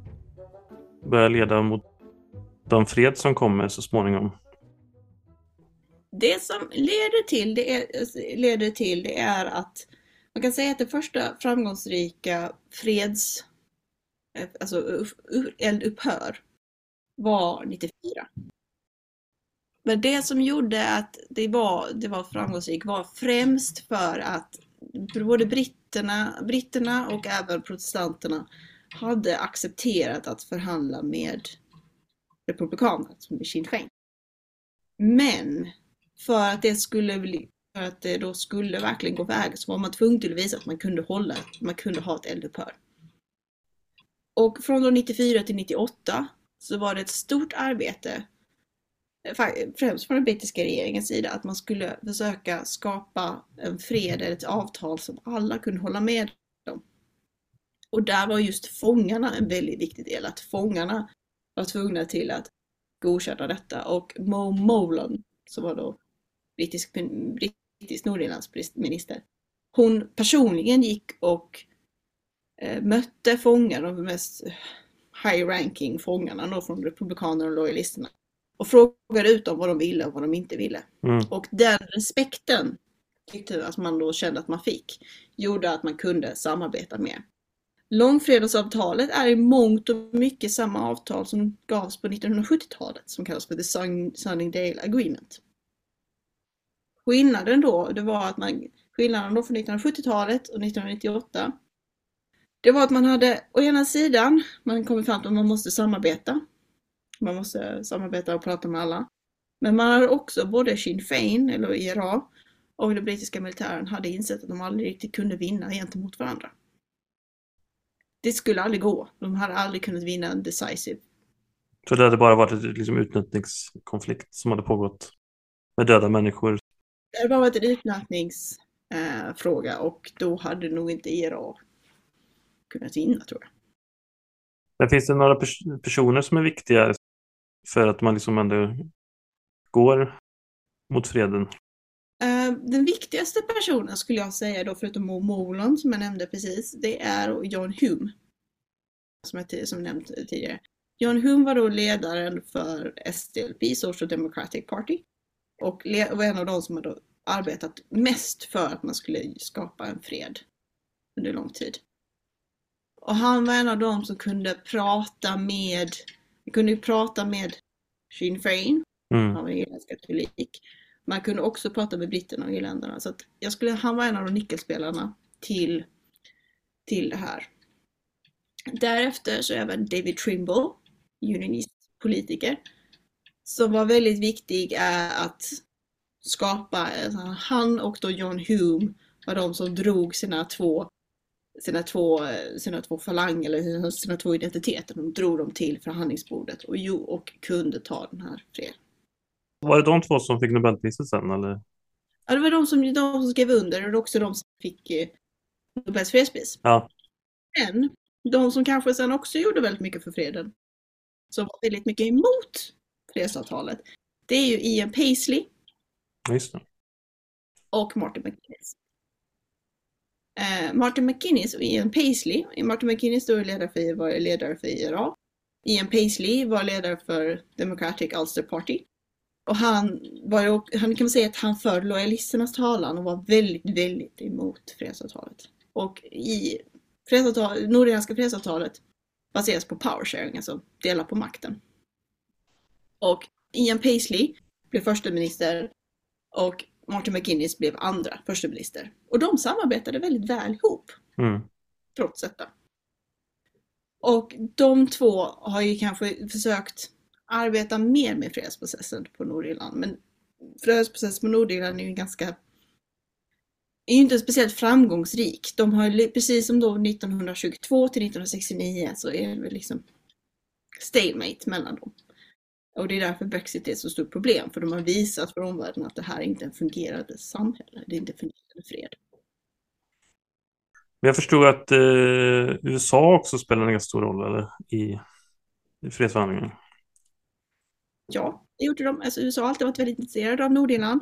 börjar leda mot den fred som kommer så småningom? Det som leder till det är, leder till det är att man kan säga att det första framgångsrika freds, alltså eldupphör var 94. Men det som gjorde att det var, det var framgångsrikt var främst för att både britterna, britterna och även protestanterna hade accepterat att förhandla med republikanerna, som är Sinn Féin. Men för att det skulle bli, för att det då skulle verkligen gå vägen så var man tvungen till att visa att man kunde hålla, man kunde ha ett eldupphör. Och från då 94 till 98 så var det ett stort arbete, eh, främst från den brittiska regeringens sida, att man skulle försöka skapa en fred eller ett avtal som alla kunde hålla med om. Och där var just fångarna en väldigt viktig del, att fångarna var tvungna till att godkänna detta och Mo Molan, som var då brittisk, brittisk Nordirlandsminister, hon personligen gick och eh, mötte fångar, de mest high-ranking fångarna då från republikanerna och lojalisterna och frågade ut dem vad de ville och vad de inte ville. Mm. Och den respekten tyckte att man då kände att man fick gjorde att man kunde samarbeta mer. Långfredagsavtalet är i mångt och mycket samma avtal som gavs på 1970-talet som kallas för The Sunningdale Agreement. Skillnaden då, det var att man, skillnaden då från 1970-talet och 1998 det var att man hade å ena sidan, man kom fram till att man måste samarbeta. Man måste samarbeta och prata med alla. Men man hade också både Sinn Féin, eller IRA, och den brittiska militären hade insett att de aldrig riktigt kunde vinna gentemot varandra det skulle aldrig gå. De hade aldrig kunnat vinna en decisive. Så det hade bara varit en liksom, utnötningskonflikt som hade pågått med döda människor? Det hade bara varit en utnötningsfråga eh, och då hade nog inte IRA kunnat vinna tror jag. Men finns det några pers personer som är viktiga för att man liksom ändå går mot freden? Eh, den viktigaste personen skulle jag säga då, förutom Mo Molan som jag nämnde precis, det är John Hume. Som jag som nämnt tidigare. John Hume var då ledaren för SDLP, Social Democratic Party. Och var en av de som hade arbetat mest för att man skulle skapa en fred under lång tid. Och han var en av de som kunde prata med, kunde prata med Sinn Féin, mm. han var irländsk katolik. Man kunde också prata med britterna och irländarna. Så att jag skulle, han var en av de nyckelspelarna till, till det här. Därefter så även David Trimble, unionistpolitiker, som var väldigt viktig är att skapa, alltså, han och då John Hume var de som drog sina två sina två, sina två falang eller sina två identiteter. De drog dem till förhandlingsbordet och, och kunde ta den här freden. Var det de två som fick Nobelpriset sen eller? Ja, det var de som, de som skrev under och också de som fick eh, Nobels fredspris. Ja. Men de som kanske sen också gjorde väldigt mycket för freden, som var väldigt mycket emot fredsavtalet, det är ju Ian Paisley Just det. och Martin McGuinness. Eh, Martin McGuinness och Ian Paisley, Martin McGuinness då ledare för, var ledare för IRA. Ian Paisley var ledare för Democratic Ulster Party. Och han var han kan säga att han för lojalisternas talan och var väldigt, väldigt emot fredsavtalet. Och i fredsavtal, Nordirländska fredsavtalet baseras på power sharing, alltså dela på makten. Och Ian Paisley blev första minister och Martin McGuinness blev andra första minister. Och de samarbetade väldigt väl ihop, Mm. trots detta. Och de två har ju kanske försökt arbeta mer med fredsprocessen på Nordirland. Men fredsprocessen på Nordirland är ju ganska är ju inte speciellt framgångsrik. De har precis som då 1922 till 1969 så är det väl liksom stalemate mellan dem. Och det är därför Brexit är ett så stort problem, för de har visat för omvärlden att det här inte är en fungerande samhälle, det är inte en fungerande fred. Men jag förstod att eh, USA också spelar en ganska stor roll eller, i, i fredsförhandlingarna. Ja, det gjorde de. Alltså, USA har alltid varit väldigt intresserade av Nordirland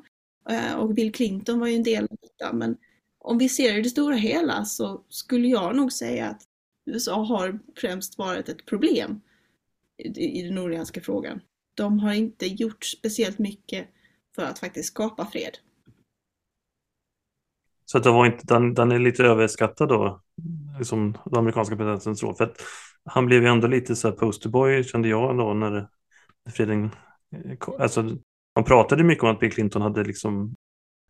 eh, och Bill Clinton var ju en del av detta. Men om vi ser i det stora hela så skulle jag nog säga att USA har främst varit ett problem i, den nordirländska frågan. De har inte gjort speciellt mycket för att faktiskt skapa fred. Så att det var inte, den, den är lite överskattad då, liksom den amerikanska presidentens roll. För att han blev ju ändå lite så här posterboy kände jag då när freden kom. Alltså, man pratade mycket om att Bill Clinton hade liksom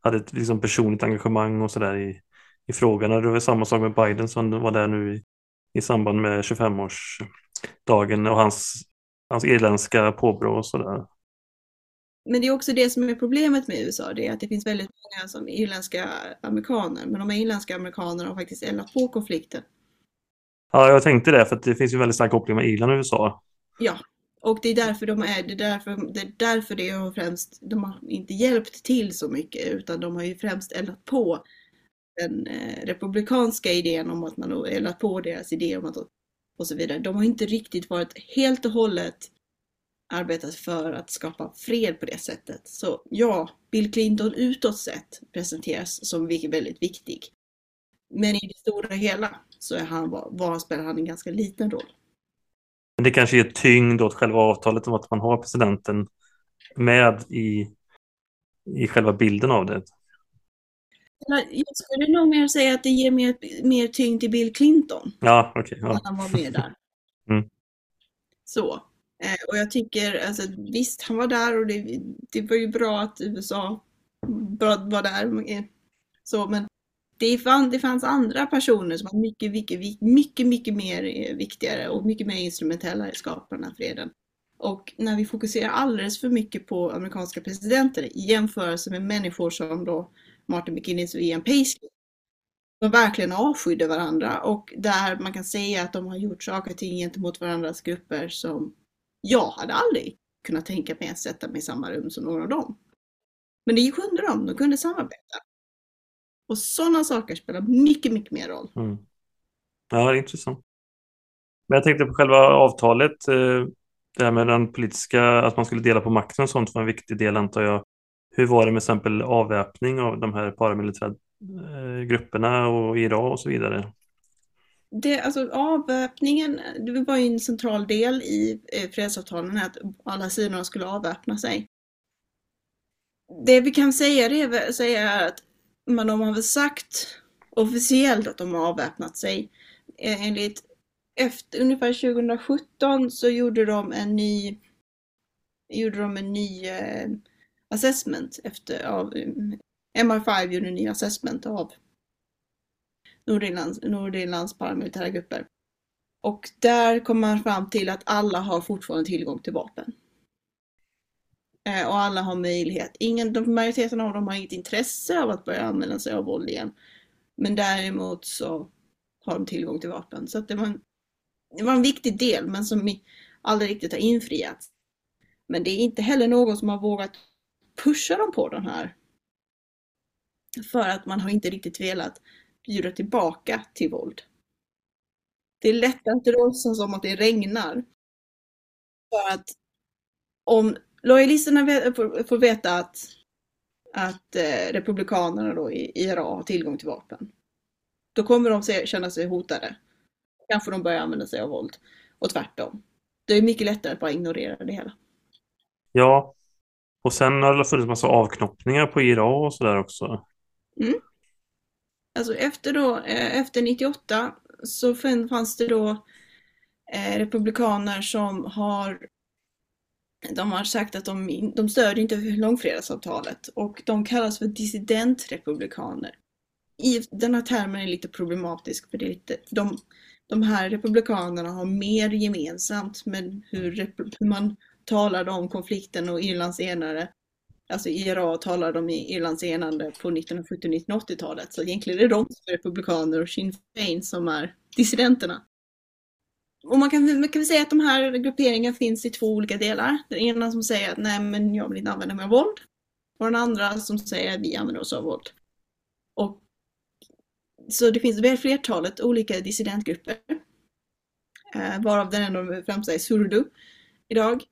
hade ett liksom personligt engagemang och sådär i, i frågan. Det var samma sak med Biden som var där nu i, i samband med 25-årsdagen och hans, hans irländska påbrå och sådär. Men det är också det som är problemet med USA, det är att det finns väldigt många som är irländska amerikaner, men de är irländska amerikaner har faktiskt eldat på konflikten. Ja, jag tänkte det, för det finns ju väldigt stark koppling med Irland och USA. Ja, och det är därför de är, det är därför det, är därför det har främst, de har inte hjälpt till så mycket, utan de har ju främst eldat på den eh, republikanska idén om att man har eldat på deras idé om att och så vidare. De har inte riktigt varit helt och hållet arbetat för att skapa fred på det sättet. Så ja, Bill Clinton utåt sett presenteras som väldigt viktig. Men i det stora hela så är han, var, spelar han en ganska liten roll. Men det kanske ger tyngd åt själva avtalet om att man har presidenten med i, i själva bilden av det. Jag skulle nog mer säga att det ger mer, mer tyngd till Bill Clinton. Ja, okej. Okay, ja. Han var med där. Mm. Så. Eh, och jag tycker, alltså, visst han var där och det, det var ju bra att USA var där. Så, men det, fann, det fanns andra personer som var mycket, mycket, mycket, mycket mer eh, viktigare och mycket mer instrumentella i skapandet av freden. Och när vi fokuserar alldeles för mycket på amerikanska presidenter i jämförelse med människor som då Martin McKinnis och Ian Paisley, de verkligen avskydde varandra och där man kan säga att de har gjort saker och ting gentemot varandras grupper som jag hade aldrig kunnat tänka mig att sätta mig i samma rum som några av dem. Men det kunde de, de kunde samarbeta. Och sådana saker spelar mycket, mycket mer roll. Mm. Ja, intressant. Men jag tänkte på själva avtalet, eh, det här med den politiska, att man skulle dela på makten och sånt var en viktig del antar jag. Hur var det med exempel avväpning av de här paramilitära eh, grupperna och Irak och så vidare? Det, alltså avväpningen, det var ju en central del i eh, fredsavtalen att alla sidorna skulle avväpna sig. Det vi kan säga det är, säga är att men de har väl sagt officiellt att de har avväpnat sig. Eh, enligt efter, ungefär 2017 så gjorde de en ny gjorde de en ny eh, assessment efter av eh, MR5 gjorde en ny assessment av Nordirlands, Nordirlands paramilitära grupper. Och där kom man fram till att alla har fortfarande tillgång till vapen. Eh, och alla har möjlighet. Ingen, de, majoriteten av dem har inget intresse av att börja använda sig av våld igen. Men däremot så har de tillgång till vapen. Så att det, var en, det var en viktig del men som aldrig riktigt har infriats. Men det är inte heller någon som har vågat pusha dem på den här. För att man har inte riktigt velat bjuda tillbaka till våld. Det är lättare att låtsas som att det regnar. För att om lojalisterna får veta att, att eh, republikanerna då i IRA har tillgång till vapen. Då kommer de känna sig hotade. Kanske de börjar använda sig av våld. Och tvärtom. Det är mycket lättare att bara ignorera det hela. Ja, och sen har det funnits massa avknoppningar på IRA och sådär också. Mm. Alltså efter då, eh, efter 98 så fanns det då eh, republikaner som har de har sagt att de, de stödjer inte långfredagsavtalet och de kallas för dissidentrepublikaner. I, den här termen är lite problematisk för det är lite, de, de här republikanerna har mer gemensamt med hur, hur man talade om konflikten och Irlands enare. Alltså IRA talade om Irlands enande på 1970-1980-talet. Så egentligen är det de som är republikaner och Sinn Fein som är dissidenterna. Och man kan, man kan säga att de här grupperingarna finns i två olika delar. Den ena som säger att nej men jag vill inte använda mig av våld. Och den andra som säger att vi använder oss av våld. Och, så det finns väl flertalet olika dissidentgrupper. Eh, varav den enda främsta är Surdu idag.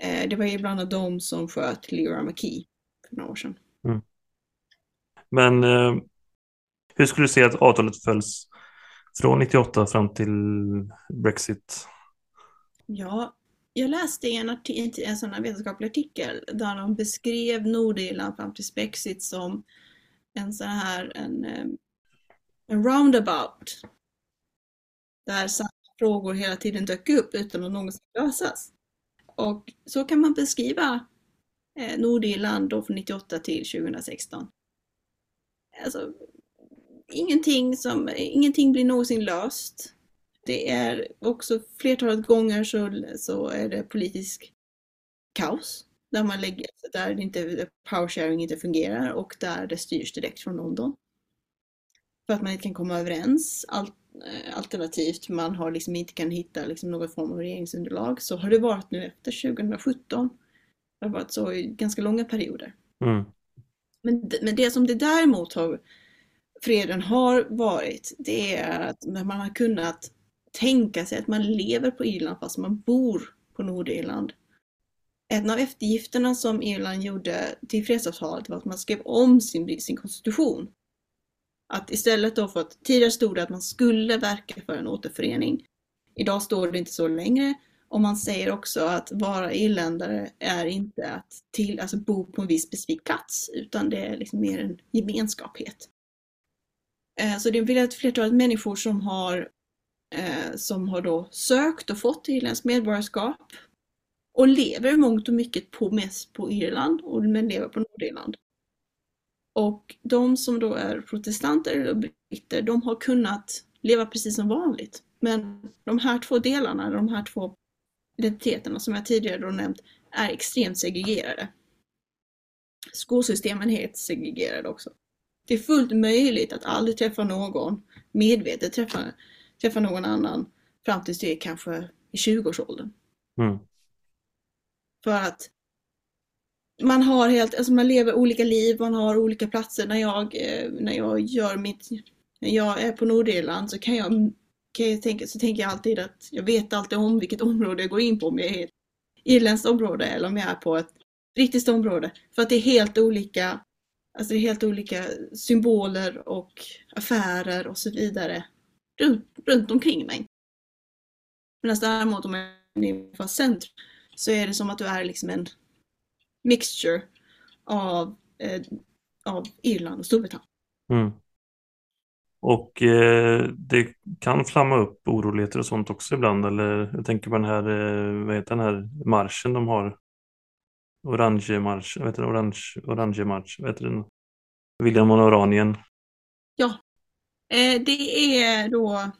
Eh, det var ju bland annat de som sköt Leora McKee för några år sedan. Mm. Men eh, hur skulle du säga att avtalet följs från 98 fram till Brexit? Ja, jag läste en, artikel, en sån här vetenskaplig artikel där de beskrev Nordirland fram till Brexit som en sån här en, en roundabout. Där samma frågor hela tiden dök upp utan att någonsin lösas. Och så kan man beskriva eh, Nordirland då från 98 till 2016. Alltså, ingenting, som, ingenting blir någonsin löst. Det är också flertalet gånger så, så är det politisk kaos. Där man lägger, där inte, power sharing inte fungerar och där det styrs direkt från London. För att man inte kan komma överens. Allt, Eh, alternativt man har liksom inte kan hitta liksom någon form av regeringsunderlag så har det varit nu efter 2017. Det har varit så i ganska långa perioder. Mm. Men, men det som det däremot har freden har varit det är att man har kunnat tänka sig att man lever på Irland fast man bor på Nordirland. En av eftergifterna som Irland gjorde till fredsavtalet var att man skrev om sin, sin konstitution att istället då för att tidigare stod det att man skulle verka för en återförening. Idag står det inte så längre och man säger också att vara irländare är inte att till, alltså bo på en viss specifik plats utan det är liksom mer en gemenskaphet. Eh, så det är ett flertal människor som har, eh, som har då sökt och fått irländskt medborgarskap och lever mångt och mycket på, mest på Irland och men lever på Nordirland. Och de som då är protestanter eller britter, de har kunnat leva precis som vanligt. Men de här två delarna, de här två identiteterna som jag tidigare då nämnt, är extremt segregerade. Skolsystemen är helt segregerade också. Det är fullt möjligt att aldrig träffa någon, medvetet träffa, träffa någon annan fram tills det är kanske i 20-årsåldern. Mm. För att man har helt, alltså man lever olika liv, man har olika platser. När jag, eh, när jag gör mitt, när jag är på Nordirland så kan jag, kan jag tänka, så tänker jag alltid att jag vet alltid om vilket område jag går in på, om jag är i ett irländskt område eller om jag är på ett brittiskt område. För att det är helt olika, alltså det är helt olika symboler och affärer och så vidare runt, runt omkring mig. Medan däremot om man är i centrum så är det som att du är liksom en mixture av, eh, av Irland och Storbritannien. Mm. Och eh, det kan flamma upp oroligheter och sånt också ibland. Eller jag tänker på den här, eh, vad heter den här marschen de har? Orange marsch, vad heter det? Orange, orange marsch, vad heter? William och Oranien. Ja, eh, det är då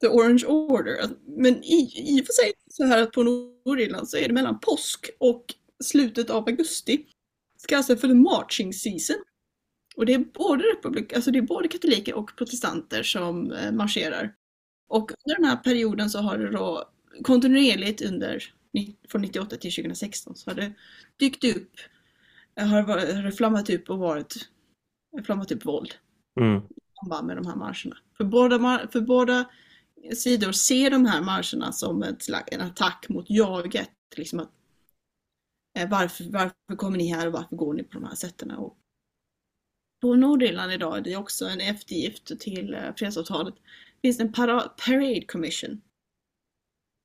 The Orange Order. Men i, i och för sig så här att på Nordirland så är det mellan påsk och slutet av augusti. Det kallas för the marching season. Och det är både, republik, alltså det är både katoliker och protestanter som eh, marscherar. Och under den här perioden så har det då kontinuerligt under från 98 till 2016 så har det dykt upp, har har det flammat upp och varit flammat upp våld Mm. i samband med de här marscherna. För båda, för båda sidor ser de här marscherna som ett en attack mot jaget. Liksom att, eh, varför, varför kommer ni här och varför går ni på de här sätten? Och på Nordirland idag, det är också en eftergift till eh, fredsavtalet, finns det en para- Parade Commission.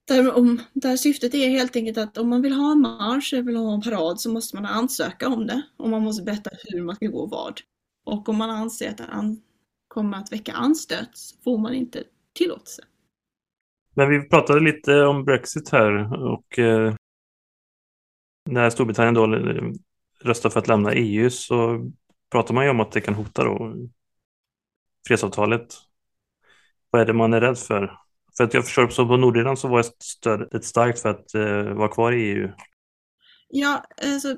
Där, om, där syftet är helt enkelt att om man vill ha en marsch eller vill ha en parad så måste man ansöka om det och man måste berätta hur man ska gå och vad. Och om man anser att det an- kommer att väcka anstöt så får man inte tillåtelse. Men vi pratade lite om Brexit här och eh, när Storbritannien då röstar för att lämna EU så pratar man ju om att det kan hota då fredsavtalet. Vad är det man är rädd för? För att jag förstår så på Nordirland så var stödet starkt för att eh, vara kvar i EU. Ja, alltså,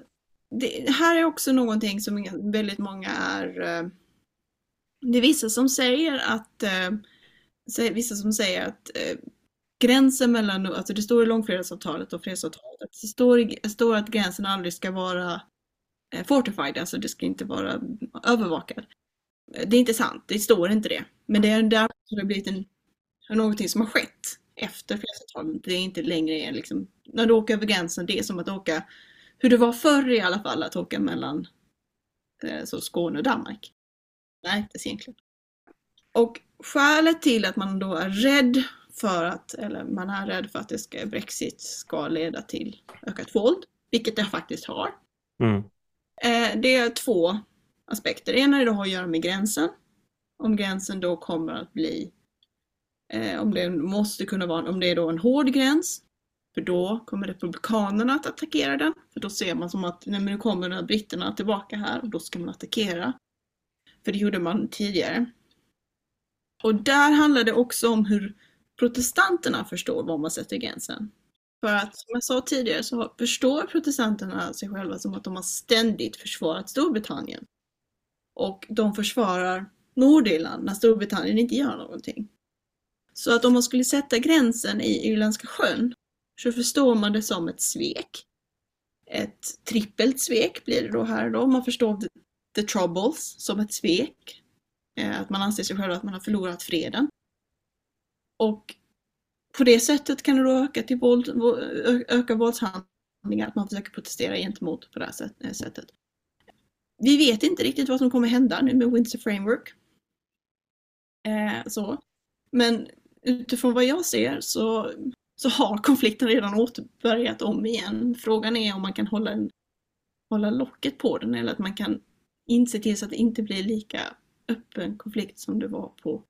det här är också någonting som väldigt många är... eh, Det är vissa som säger att... eh, Vissa som säger att eh, gränsen mellan... Alltså det står i långfredagsavtalet och fredsavtalet. att Det står, det står att gränsen aldrig ska vara eh, fortified, alltså det ska inte vara övervakad. Det är inte sant, det står inte det. Men det är därför har det blivit en, någonting som har skett efter fredsavtalet. Det är inte längre liksom, när du åker över gränsen, det är som att åka, hur det var förr i alla fall, att åka mellan eh, så Skåne och Danmark. Nej, inte så egentligen. Och skälet till att man då är rädd för att, eller man är rädd för att det ska, Brexit ska leda till ökat våld, vilket det faktiskt har, Mm. Eh, Det är två aspekter. Det ena är det har att göra med gränsen. Om gränsen då kommer att bli, eh, om det måste kunna vara, om det är då en hård gräns, för då kommer republikanerna att attackera den. För då ser man som att nej, nu kommer de här britterna tillbaka här och då ska man attackera. För det gjorde man tidigare. Och där handlar det också om hur protestanterna förstår var man sätter gränsen. För att som jag sa tidigare så förstår protestanterna sig själva som att de har ständigt försvarat Storbritannien. Och de försvarar Nordirland när Storbritannien inte gör någonting. Så att om man skulle sätta gränsen i Irländska sjön så förstår man det som ett svek. Ett trippelt svek blir det då här då. Man förstår the, the troubles som ett svek. Eh, att man anser sig själv att man har förlorat freden. Och på det sättet kan det då öka, till våld, öka våldshandlingar, att man försöker protestera gentemot på det här eh, sättet. Vi vet inte riktigt vad som kommer hända nu med Windsor Framework. Eh, så. Men utifrån vad jag ser så, så har konflikten redan återbörjat om igen. Frågan är om man kan hålla, en, hålla locket på den eller att man kan inse till så att det inte blir lika öppen konflikt som det var på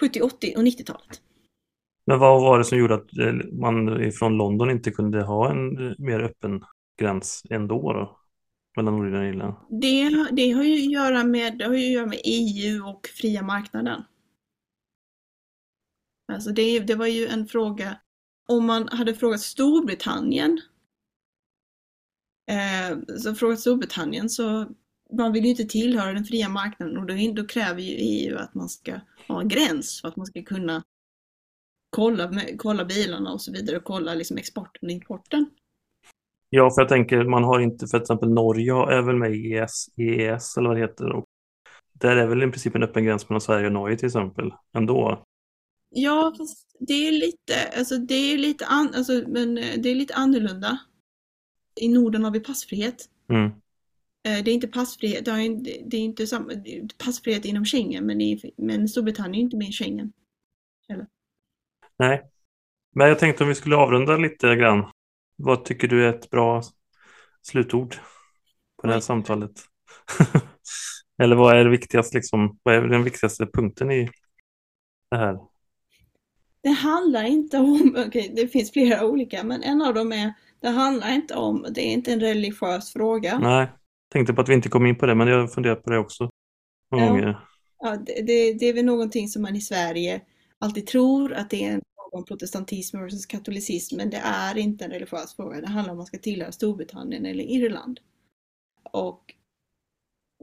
70, 80 och 90-talet. Men vad var det som gjorde att eh, man från London inte kunde ha en eh, mer öppen gräns ändå då? Mellan Nordirland och Irland? Det, det, har ju att göra med, det har ju att göra med EU och fria marknaden. Alltså det, det var ju en fråga, om man hade frågat Storbritannien, eh, så frågat Storbritannien så man vill ju inte tillhöra den fria marknaden och då, då kräver ju EU att man ska ha en gräns för att man ska kunna kolla, kolla bilarna och så vidare och kolla liksom exporten och importen. Ja, för jag tänker man har inte, för exempel Norge är väl med i EES, EES eller vad det heter. Och där är väl i princip en öppen gräns mellan Sverige och Norge till exempel ändå. Ja, fast det är lite, alltså det är lite, an, alltså, men eh, det är lite annorlunda. I Norden har vi passfrihet. Mm. Eh, Det är inte passfrihet, det är inte, samma, passfrihet inom Schengen, men, i, men Storbritannien är inte med i Schengen. Nej, men jag tänkte om vi skulle avrunda lite grann. Vad tycker du är ett bra slutord på det här Oj. samtalet? Eller vad är det viktigaste, liksom, vad är den viktigaste punkten i det här? Det handlar inte om, okej det finns flera olika, men en av dem är, det handlar inte om, det är inte en religiös fråga. Nej, tänkte på att vi inte kom in på det, men jag har funderat på det också. Många Ja. gånger. Ja, det, det, det är väl någonting som man i Sverige alltid tror att det är en fråga om protestantism versus katolicism, men det är inte en religiös fråga. Det handlar om man ska tillhöra Storbritannien eller Irland. Och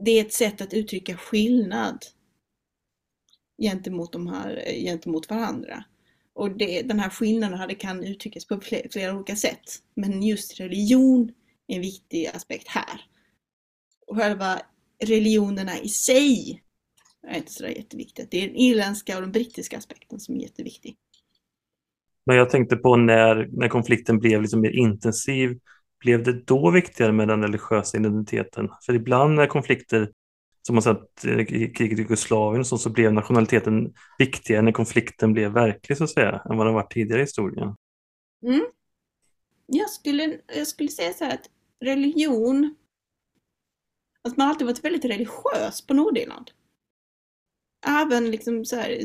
det är ett sätt att uttrycka skillnad gentemot, de här, gentemot varandra. Och det, den här skillnaden hade, kan uttryckas på flera, flera olika sätt. Men just religion är en viktig aspekt här. Och själva religionerna i sig är inte sådär jätteviktigt. Det är den irländska och den brittiska aspekten som är jätteviktig. Men jag tänkte på när, när konflikten blev liksom mer intensiv, blev det då viktigare med den religiösa identiteten? För ibland när konflikter, som man sett i kriget i Jugoslavien, så, så blev nationaliteten viktigare när konflikten blev verklig så att säga, än vad den varit tidigare i historien. Mm. Jag, skulle, jag skulle säga så här att religion, att man alltid varit väldigt religiös på Nordirland. Även liksom så här,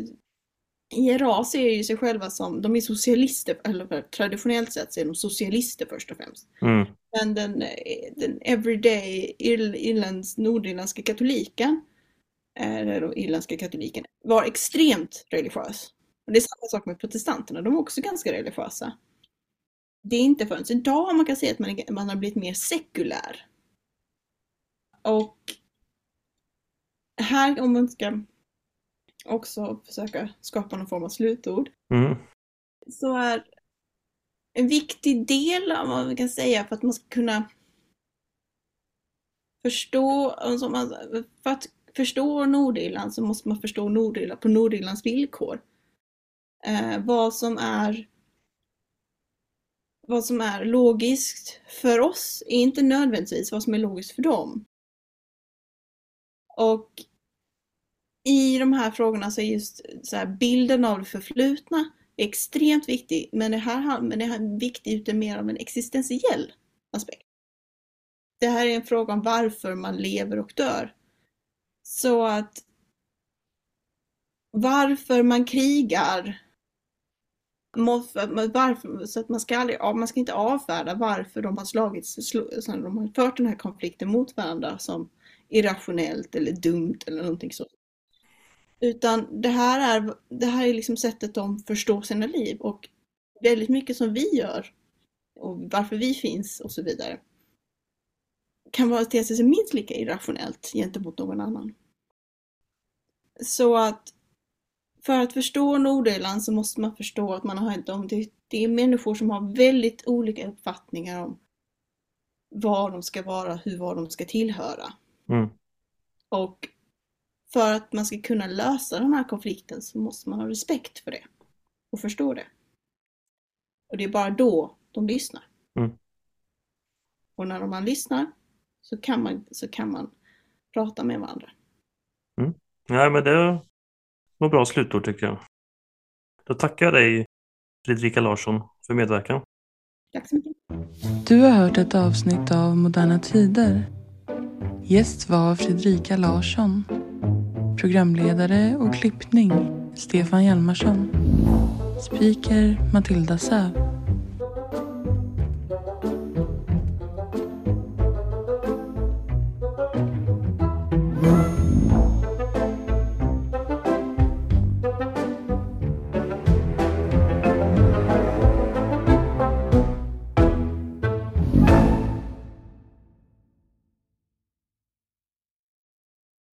IRA ser ju sig själva som, de är socialister, eller traditionellt sett så är de socialister först och främst. Mm. Men den, den everyday Ir irlands, nordirländska katoliken, eller irländska katoliken, var extremt religiös. Och det är samma sak med protestanterna, de är också ganska religiösa. Det är inte förrän idag man kan säga att man, man har blivit mer sekulär. Och här, om man ska också försöka skapa någon form av slutord, Mm. så är en viktig del av vad vi kan säga för att man ska kunna förstå, alltså man, för att förstå Nordirland så måste man förstå Nordirland på Nordirlands villkor. Eh, vad som är vad som är logiskt för oss är inte nödvändigtvis vad som är logiskt för dem. Och i de här frågorna så är just så här, bilden av det förflutna extremt viktig, men det här, men det här är viktigt ute mer av en existentiell aspekt. Det här är en fråga om varför man lever och dör. Så att varför man krigar varför, så att man ska, aldrig, man ska inte avfärda varför de har slagits, alltså de har fört den här konflikten mot varandra som irrationellt eller dumt eller någonting sånt. Utan det här är, det här är liksom sättet de förstår sina liv och väldigt mycket som vi gör och varför vi finns och så vidare kan vara te sig minst lika irrationellt gentemot någon annan. Så att för att förstå Nordirland så måste man förstå att man har de, det är människor som har väldigt olika uppfattningar om var de ska vara, hur var de ska tillhöra. Mm. Och för att man ska kunna lösa den här konflikten så måste man ha respekt för det och förstå det. Och det är bara då de lyssnar. Mm. Och när man lyssnar så kan man, så kan man prata med varandra. Mm. Ja, men det var bra slutord tycker jag. Då tackar jag dig Fredrika Larsson för medverkan. Tack så mycket. Du har hört ett avsnitt av Moderna Tider. Gäst var Fredrika Larsson. Programledare och klippning Stefan Hjalmarsson. Speaker Matilda Säv.